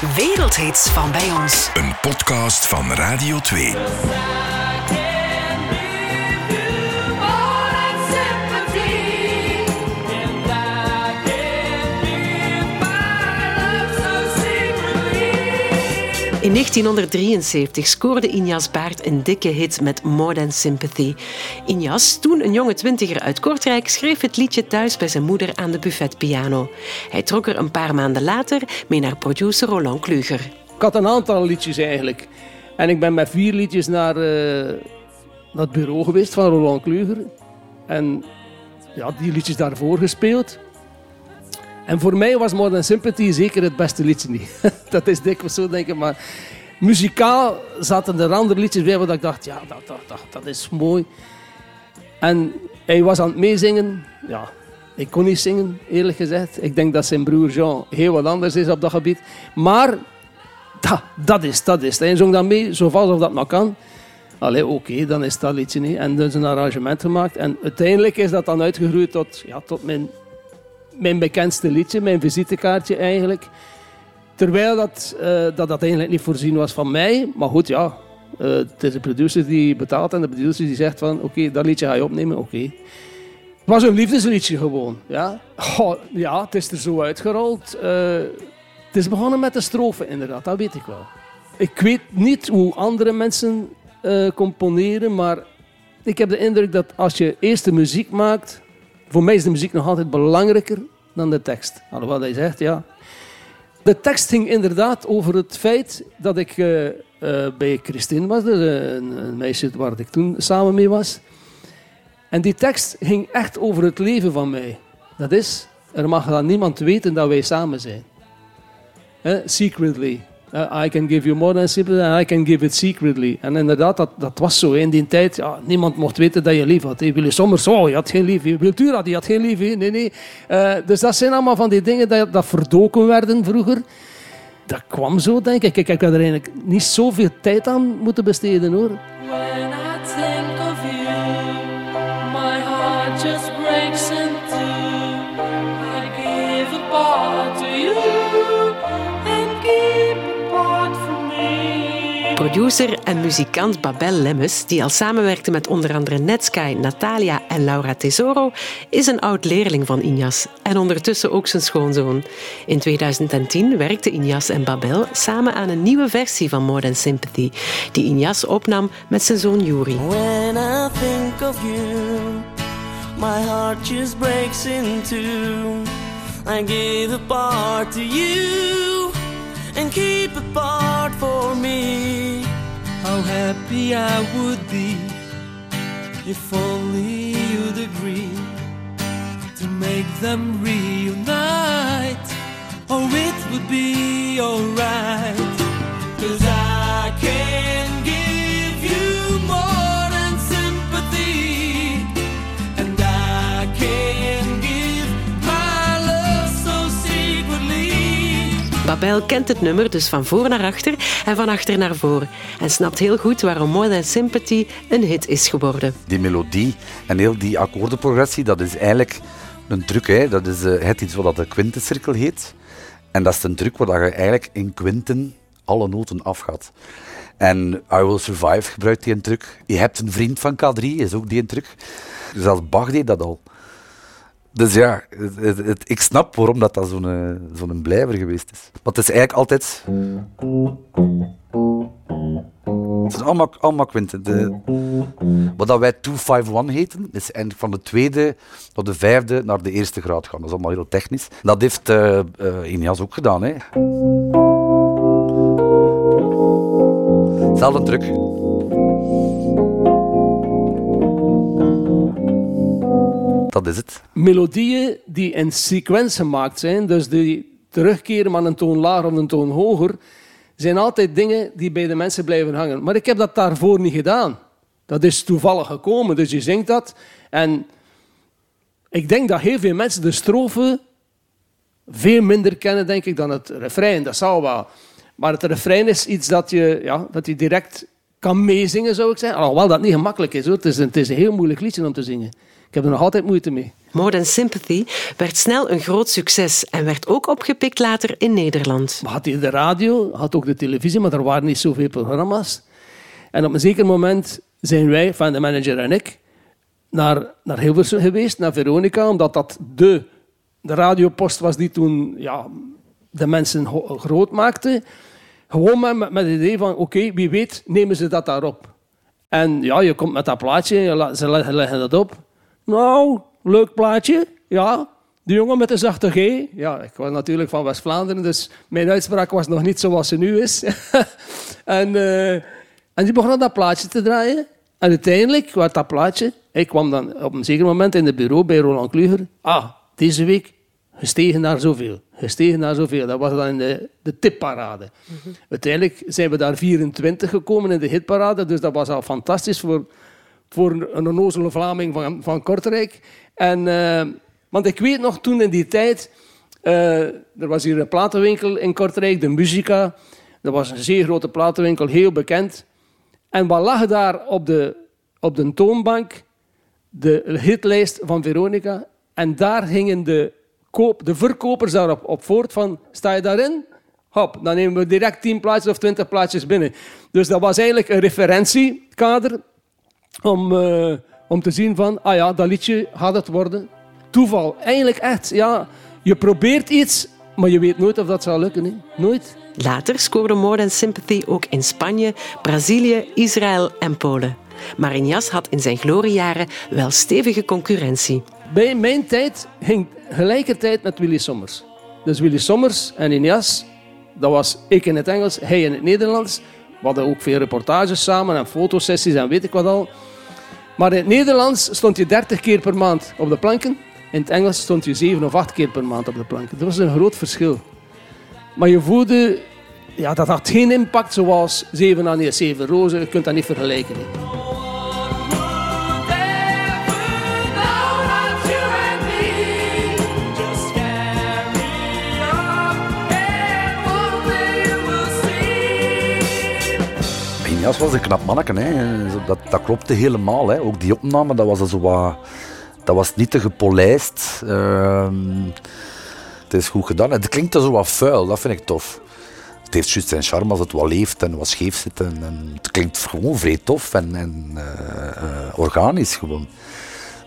Wereldhits van bij ons. Een podcast van Radio 2. In 1973 scoorde Injas Baart een dikke hit met More Than Sympathy. Injas, toen een jonge twintiger uit Kortrijk, schreef het liedje thuis bij zijn moeder aan de buffetpiano. Hij trok er een paar maanden later mee naar producer Roland Kluger. Ik had een aantal liedjes eigenlijk. En ik ben met vier liedjes naar, uh, naar het bureau geweest van Roland Kluger. En ja, die liedjes daarvoor gespeeld. En voor mij was More Than Sympathy zeker het beste liedje niet. dat is dikwijls zo, denk ik. Maar muzikaal zaten er andere liedjes bij waar ik dacht, ja, dat, dat, dat, dat is mooi. En hij was aan het meezingen. Ja, ik kon niet zingen, eerlijk gezegd. Ik denk dat zijn broer Jean heel wat anders is op dat gebied. Maar dat, dat is, dat is. Hij zong dan mee, zo vast of dat maar kan. Allee, oké, dan is dat liedje niet. En dus een arrangement gemaakt. En uiteindelijk is dat dan uitgegroeid tot, ja, tot mijn mijn bekendste liedje, mijn visitekaartje eigenlijk. Terwijl dat, uh, dat, dat eigenlijk niet voorzien was van mij. Maar goed, ja, uh, het is de producer die betaalt en de producer die zegt van oké, dat liedje ga je opnemen, oké. Het was een liefdesliedje gewoon, ja. Ja, het is er zo uitgerold. Uh, het is begonnen met de strofe inderdaad, dat weet ik wel. Ik weet niet hoe andere mensen componeren, maar ik heb de indruk dat als je eerst de muziek maakt, voor mij is de muziek nog altijd belangrijker dan de tekst. Alhoewel hij zegt, ja. De tekst ging inderdaad over het feit dat ik uh, uh, bij Christine was, dus, een, meisje waar ik toen samen mee was. En die tekst ging echt over het leven van mij. Dat is, er mag dan niemand weten dat wij samen zijn. secretly. Uh, I can give you more than sympathy and I can give it secretly. En inderdaad, dat, dat was zo. In die tijd, ja, niemand mocht weten dat je lief had. Willy Sommers, oh, je had geen lief. Wiltuur had, je had geen lief. Nee, nee. Uh, dus dat zijn allemaal van die dingen dat verdoken werden vroeger. Dat kwam zo, denk ik. Ik heb er eigenlijk niet zoveel tijd aan moeten besteden, hoor. When I think of you, my heart just breaks in Producer en muzikant Babel Lemmes, die al samenwerkte met onder andere Netsky, Natalia en Laura Tesoro, is een oud-leerling van Injas en ondertussen ook zijn schoonzoon. In 2010 werkten Injas en Babel samen aan een nieuwe versie van More Than Sympathy, die Injas opnam met zijn zoon Yuri. When I think of you, my heart just breaks. I give a part to you and keep a part for me. How happy I would be if only you'd agree to make them reunite. Oh, it would be alright. Cause I Babel kent het nummer dus van voor naar achter en van achter naar voor. En snapt heel goed waarom More Than Sympathy een hit is geworden. Die melodie en heel die akkoordenprogressie, dat is eigenlijk een truc. Hè. Dat is uh, het iets wat de quintencirkel heet. En dat is een truc waar je eigenlijk in quinten alle noten afgaat. En I Will Survive gebruikt die een truc. Je hebt een vriend van K3, is ook die een truc. Zelfs Bach deed dat al. Dus ja, het, het, ik snap waarom dat, dat zo'n uh, zo'n blijver geweest is. Want het is eigenlijk altijd... Het zijn allemaal, allemaal quinten. De, wat dat wij 251 heten, is eigenlijk van de tweede tot de vijfde naar de eerste graad gaan. Dat is allemaal heel technisch. Dat heeft uh, Inias ook gedaan. Hè. Druk. Melodieën die in sequence gemaakt zijn, dus die terugkeren van een toon lager of een toon hoger, zijn altijd dingen die bij de mensen blijven hangen. Maar ik heb dat daarvoor niet gedaan. Dat is toevallig gekomen, dus je zingt dat. En ik denk dat heel veel mensen de strofe veel minder kennen, denk ik, dan het refrein. Dat zou wel. Maar het refrein is iets dat je, ja, dat je direct kan meezingen, zou ik zeggen. Alhoewel dat niet gemakkelijk is. Het, is het is een heel moeilijk liedje om te zingen. Ik heb er nog altijd moeite mee. More Than Sympathy werd snel een groot succes en werd ook opgepikt later in Nederland. We hadden de radio, had ook de televisie, maar er waren niet zoveel programma's. En op een zeker moment zijn wij, van de manager en ik, naar, naar Hilversum geweest, naar Veronica, omdat dat de, de radiopost was die toen ja, de mensen groot maakte. Gewoon met, met het idee van, oké, wie weet nemen ze dat daarop. En ja, je komt met dat plaatje, je la- ze leggen dat op. Nou, leuk plaatje, ja. De jongen met de zachte G. Ja, ik was natuurlijk van West-Vlaanderen, dus mijn uitspraak was nog niet zoals ze nu is. en, eh, en die begon dat plaatje te draaien. En uiteindelijk werd dat plaatje... Ik kwam dan op een zeker moment in het bureau bij Roland Kluger. Ah, deze week gestegen naar zoveel. Gestegen naar zoveel. Dat was dan in de, de tipparade. Uiteindelijk zijn we daar 24 gekomen in de hitparade. Dus dat was al fantastisch voor, voor een onnozele Vlaming van, van Kortrijk. En, eh, want ik weet nog toen in die tijd... eh, er was hier een platenwinkel in Kortrijk, de Musica. Dat was een zeer grote platenwinkel, heel bekend. En wat lag daar op de, op de toonbank? De hitlijst van Veronica. En daar gingen de, koop, de verkopers daarop op voort van... Sta je daarin? Hop, dan nemen we direct 10 plaatjes of 20 plaatjes binnen. Dus dat was eigenlijk een referentiekader om, eh, om te zien van... Ah ja, dat liedje gaat het worden. Toeval. Eigenlijk echt, ja. Je probeert iets, maar je weet nooit of dat zal lukken. Hè. Nooit. Later scoorde More Than Sympathy ook in Spanje, Brazilië, Israël en Polen. Maar Injas had in zijn gloriejaren wel stevige concurrentie. Bij mijn tijd ging gelijkertijd met Willy Sommers. Dus Willy Sommers en Injas, dat was ik in het Engels, hij in het Nederlands. We hadden ook veel reportages samen en fotosessies en weet ik wat al. Maar in het Nederlands stond je 30 keer per maand op de planken. In het Engels stond je 7 of 8 keer per maand op de planken. Dat was een groot verschil. Maar je voelde, ja, dat had geen impact zoals 7 aan 1, 7 rozen. Je kunt dat niet vergelijken. Injas was een knap manneke. Hè. Dat, dat klopte helemaal. Hè. Ook die opname, dat was, zo wat, dat was niet te gepolijst. Ehm, het is goed gedaan. Het klinkt zo wat vuil, dat vind ik tof. Het heeft juist zijn charme als het wat leeft en wat scheef zit. En, het klinkt gewoon vrij tof en, en eh, eh, organisch gewoon.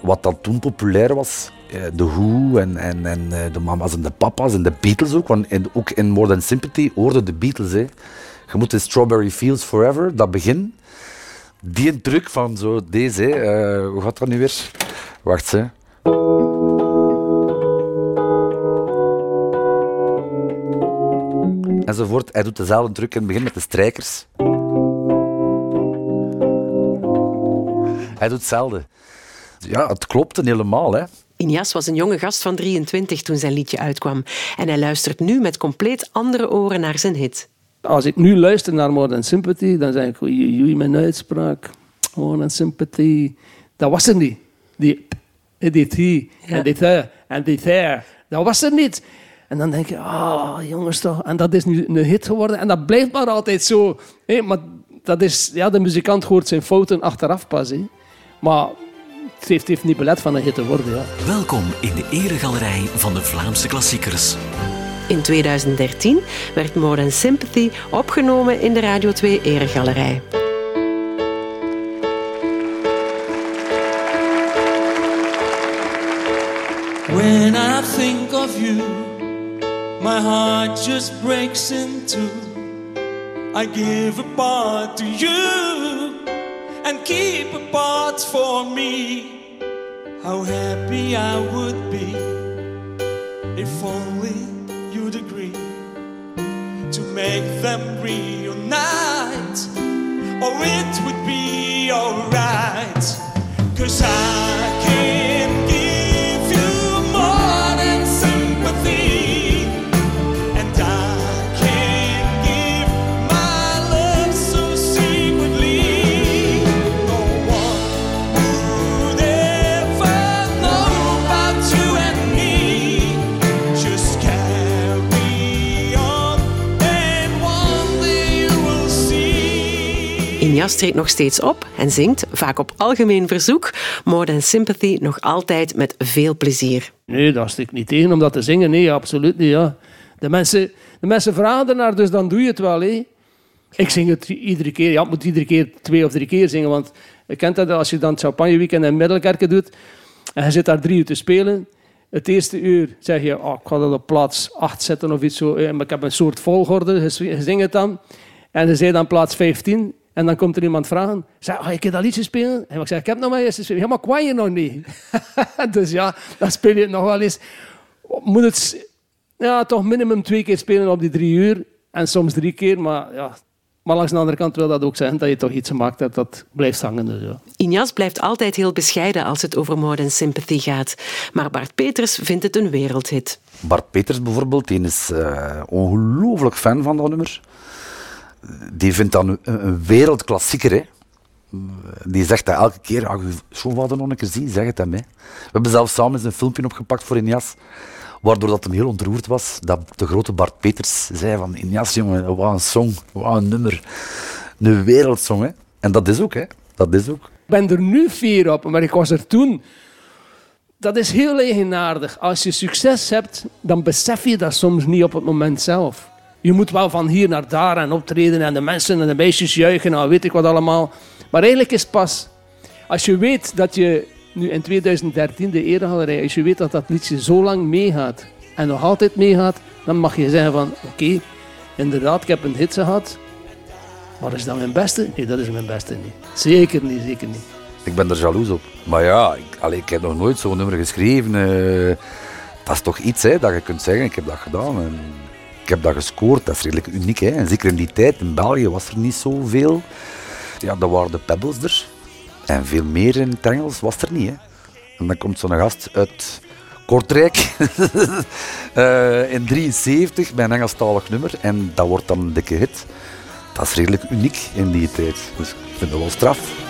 Wat dan toen populair was, eh, de Who en, en, en de mama's en de papa's en de Beatles ook. Want in, ook in More Than Sympathy hoorden de Beatles. Hè. Je moet in Strawberry Fields Forever, dat begin, die truc van zo deze, eh, hoe gaat dat nu weer? Wacht, hè. Enzovoort. Hij doet dezelfde truc in het begin met de strijkers. Hij doet hetzelfde. Ja, het klopte helemaal, hè. Injas was een jonge gast van 23 toen zijn liedje uitkwam. En hij luistert nu met compleet andere oren naar zijn hit. Als ik nu luister naar More Than Sympathy, dan zeg ik, oei, oei, mijn uitspraak. More Than Sympathy. Dat was er niet. Die, die die, Ja. en die there, en die there. Dat was er niet. En dan denk je, ah, jongens toch. En dat is nu een hit geworden. En dat blijft maar altijd zo. Hé, maar dat is, ja, de muzikant hoort zijn fouten achteraf pas. Hé. Maar het heeft, heeft niet belet van een hit te worden. Ja. Welkom in de eregalerij van de Vlaamse klassiekers. In 2013 werd More Than Sympathy opgenomen in de Radio 2 Eregalerij. When I think of you, my heart just breaks in two. I give a part to you and keep a part for me. How happy I would be if only make them reunite, or it would be alright. Cause I Injas treedt nog steeds op en zingt, vaak op algemeen verzoek, More Than Sympathy nog altijd met veel plezier. Nee, daar stik ik niet tegen om dat te zingen. Nee, absoluut niet. Ja. De, mensen, de mensen vragen ernaar, dus dan doe je het wel. Hé. Ik zing het iedere keer. Ja, ik moet iedere keer twee of drie keer zingen. Want je kent dat als je dan het Champagne Weekend in Middelkerken doet. En je zit daar drie uur te spelen. Het eerste uur zeg je, oh, ik ga dat op plaats 8 zetten of iets zo. Maar ik heb een soort volgorde, je zingt het dan. En je zei dan plaats 15. En dan komt er iemand vragen, zeg, ga je dat liedje spelen? En ik zeg, ik heb nog maar eens spelen. Ja, maar kwam je nog niet? dus ja, dan speel je het nog wel eens. Moet het ja, toch minimum twee keer spelen op die drie uur. En soms drie keer, maar ja, maar langs de andere kant wil dat ook zeggen dat je toch iets gemaakt hebt dat blijft hangen. Dus ja. Injas blijft altijd heel bescheiden als het over More Than Sympathy gaat. Maar Bart Peters vindt het een wereldhit. Bart Peters bijvoorbeeld, die is uh, ongelooflijk fan van dat nummer. Die vindt dat een, wereldklassieker. Hè. Die zegt dat elke keer, je schoonvader nog een keer ziet, zeg het hem. Hè. We hebben zelfs samen eens een filmpje opgepakt voor Injas. Waardoor dat hem heel ontroerd was dat de grote Bart Peters zei van Injas, jongen, wat een song, wat een nummer. Een wereldsong, hè. En dat is ook, hè. Dat is ook. Ik ben er nu fier op, maar ik was er toen. Dat is heel eigenaardig. Als je succes hebt, dan besef je dat soms niet op het moment zelf. Je moet wel van hier naar daar en optreden en de mensen en de meisjes juichen en weet ik wat allemaal. Maar eigenlijk is pas als je weet dat je nu in 2013 de Eregalerij, als je weet dat dat liedje zo lang meegaat en nog altijd meegaat, dan mag je zeggen van oké, inderdaad, ik heb een hit gehad. Maar is dat mijn beste? Nee, dat is mijn beste niet. Zeker niet, zeker niet. Ik ben er jaloers op. Maar ja, ik, ik heb nog nooit zo'n nummer geschreven. Uh, dat is toch iets hè, dat je kunt zeggen, ik heb dat gedaan. En ik heb dat gescoord, dat is redelijk uniek. Hè. En zeker in die tijd, in België was er niet zoveel. Ja, dan waren de Pebbles er. En veel meer in het Engels was er niet. Hè. En dan komt zo'n gast uit Kortrijk uh, in 73 bij een Engelstalig nummer. En dat wordt dan een dikke hit. Dat is redelijk uniek in die tijd. Dus ik vind dat wel straf.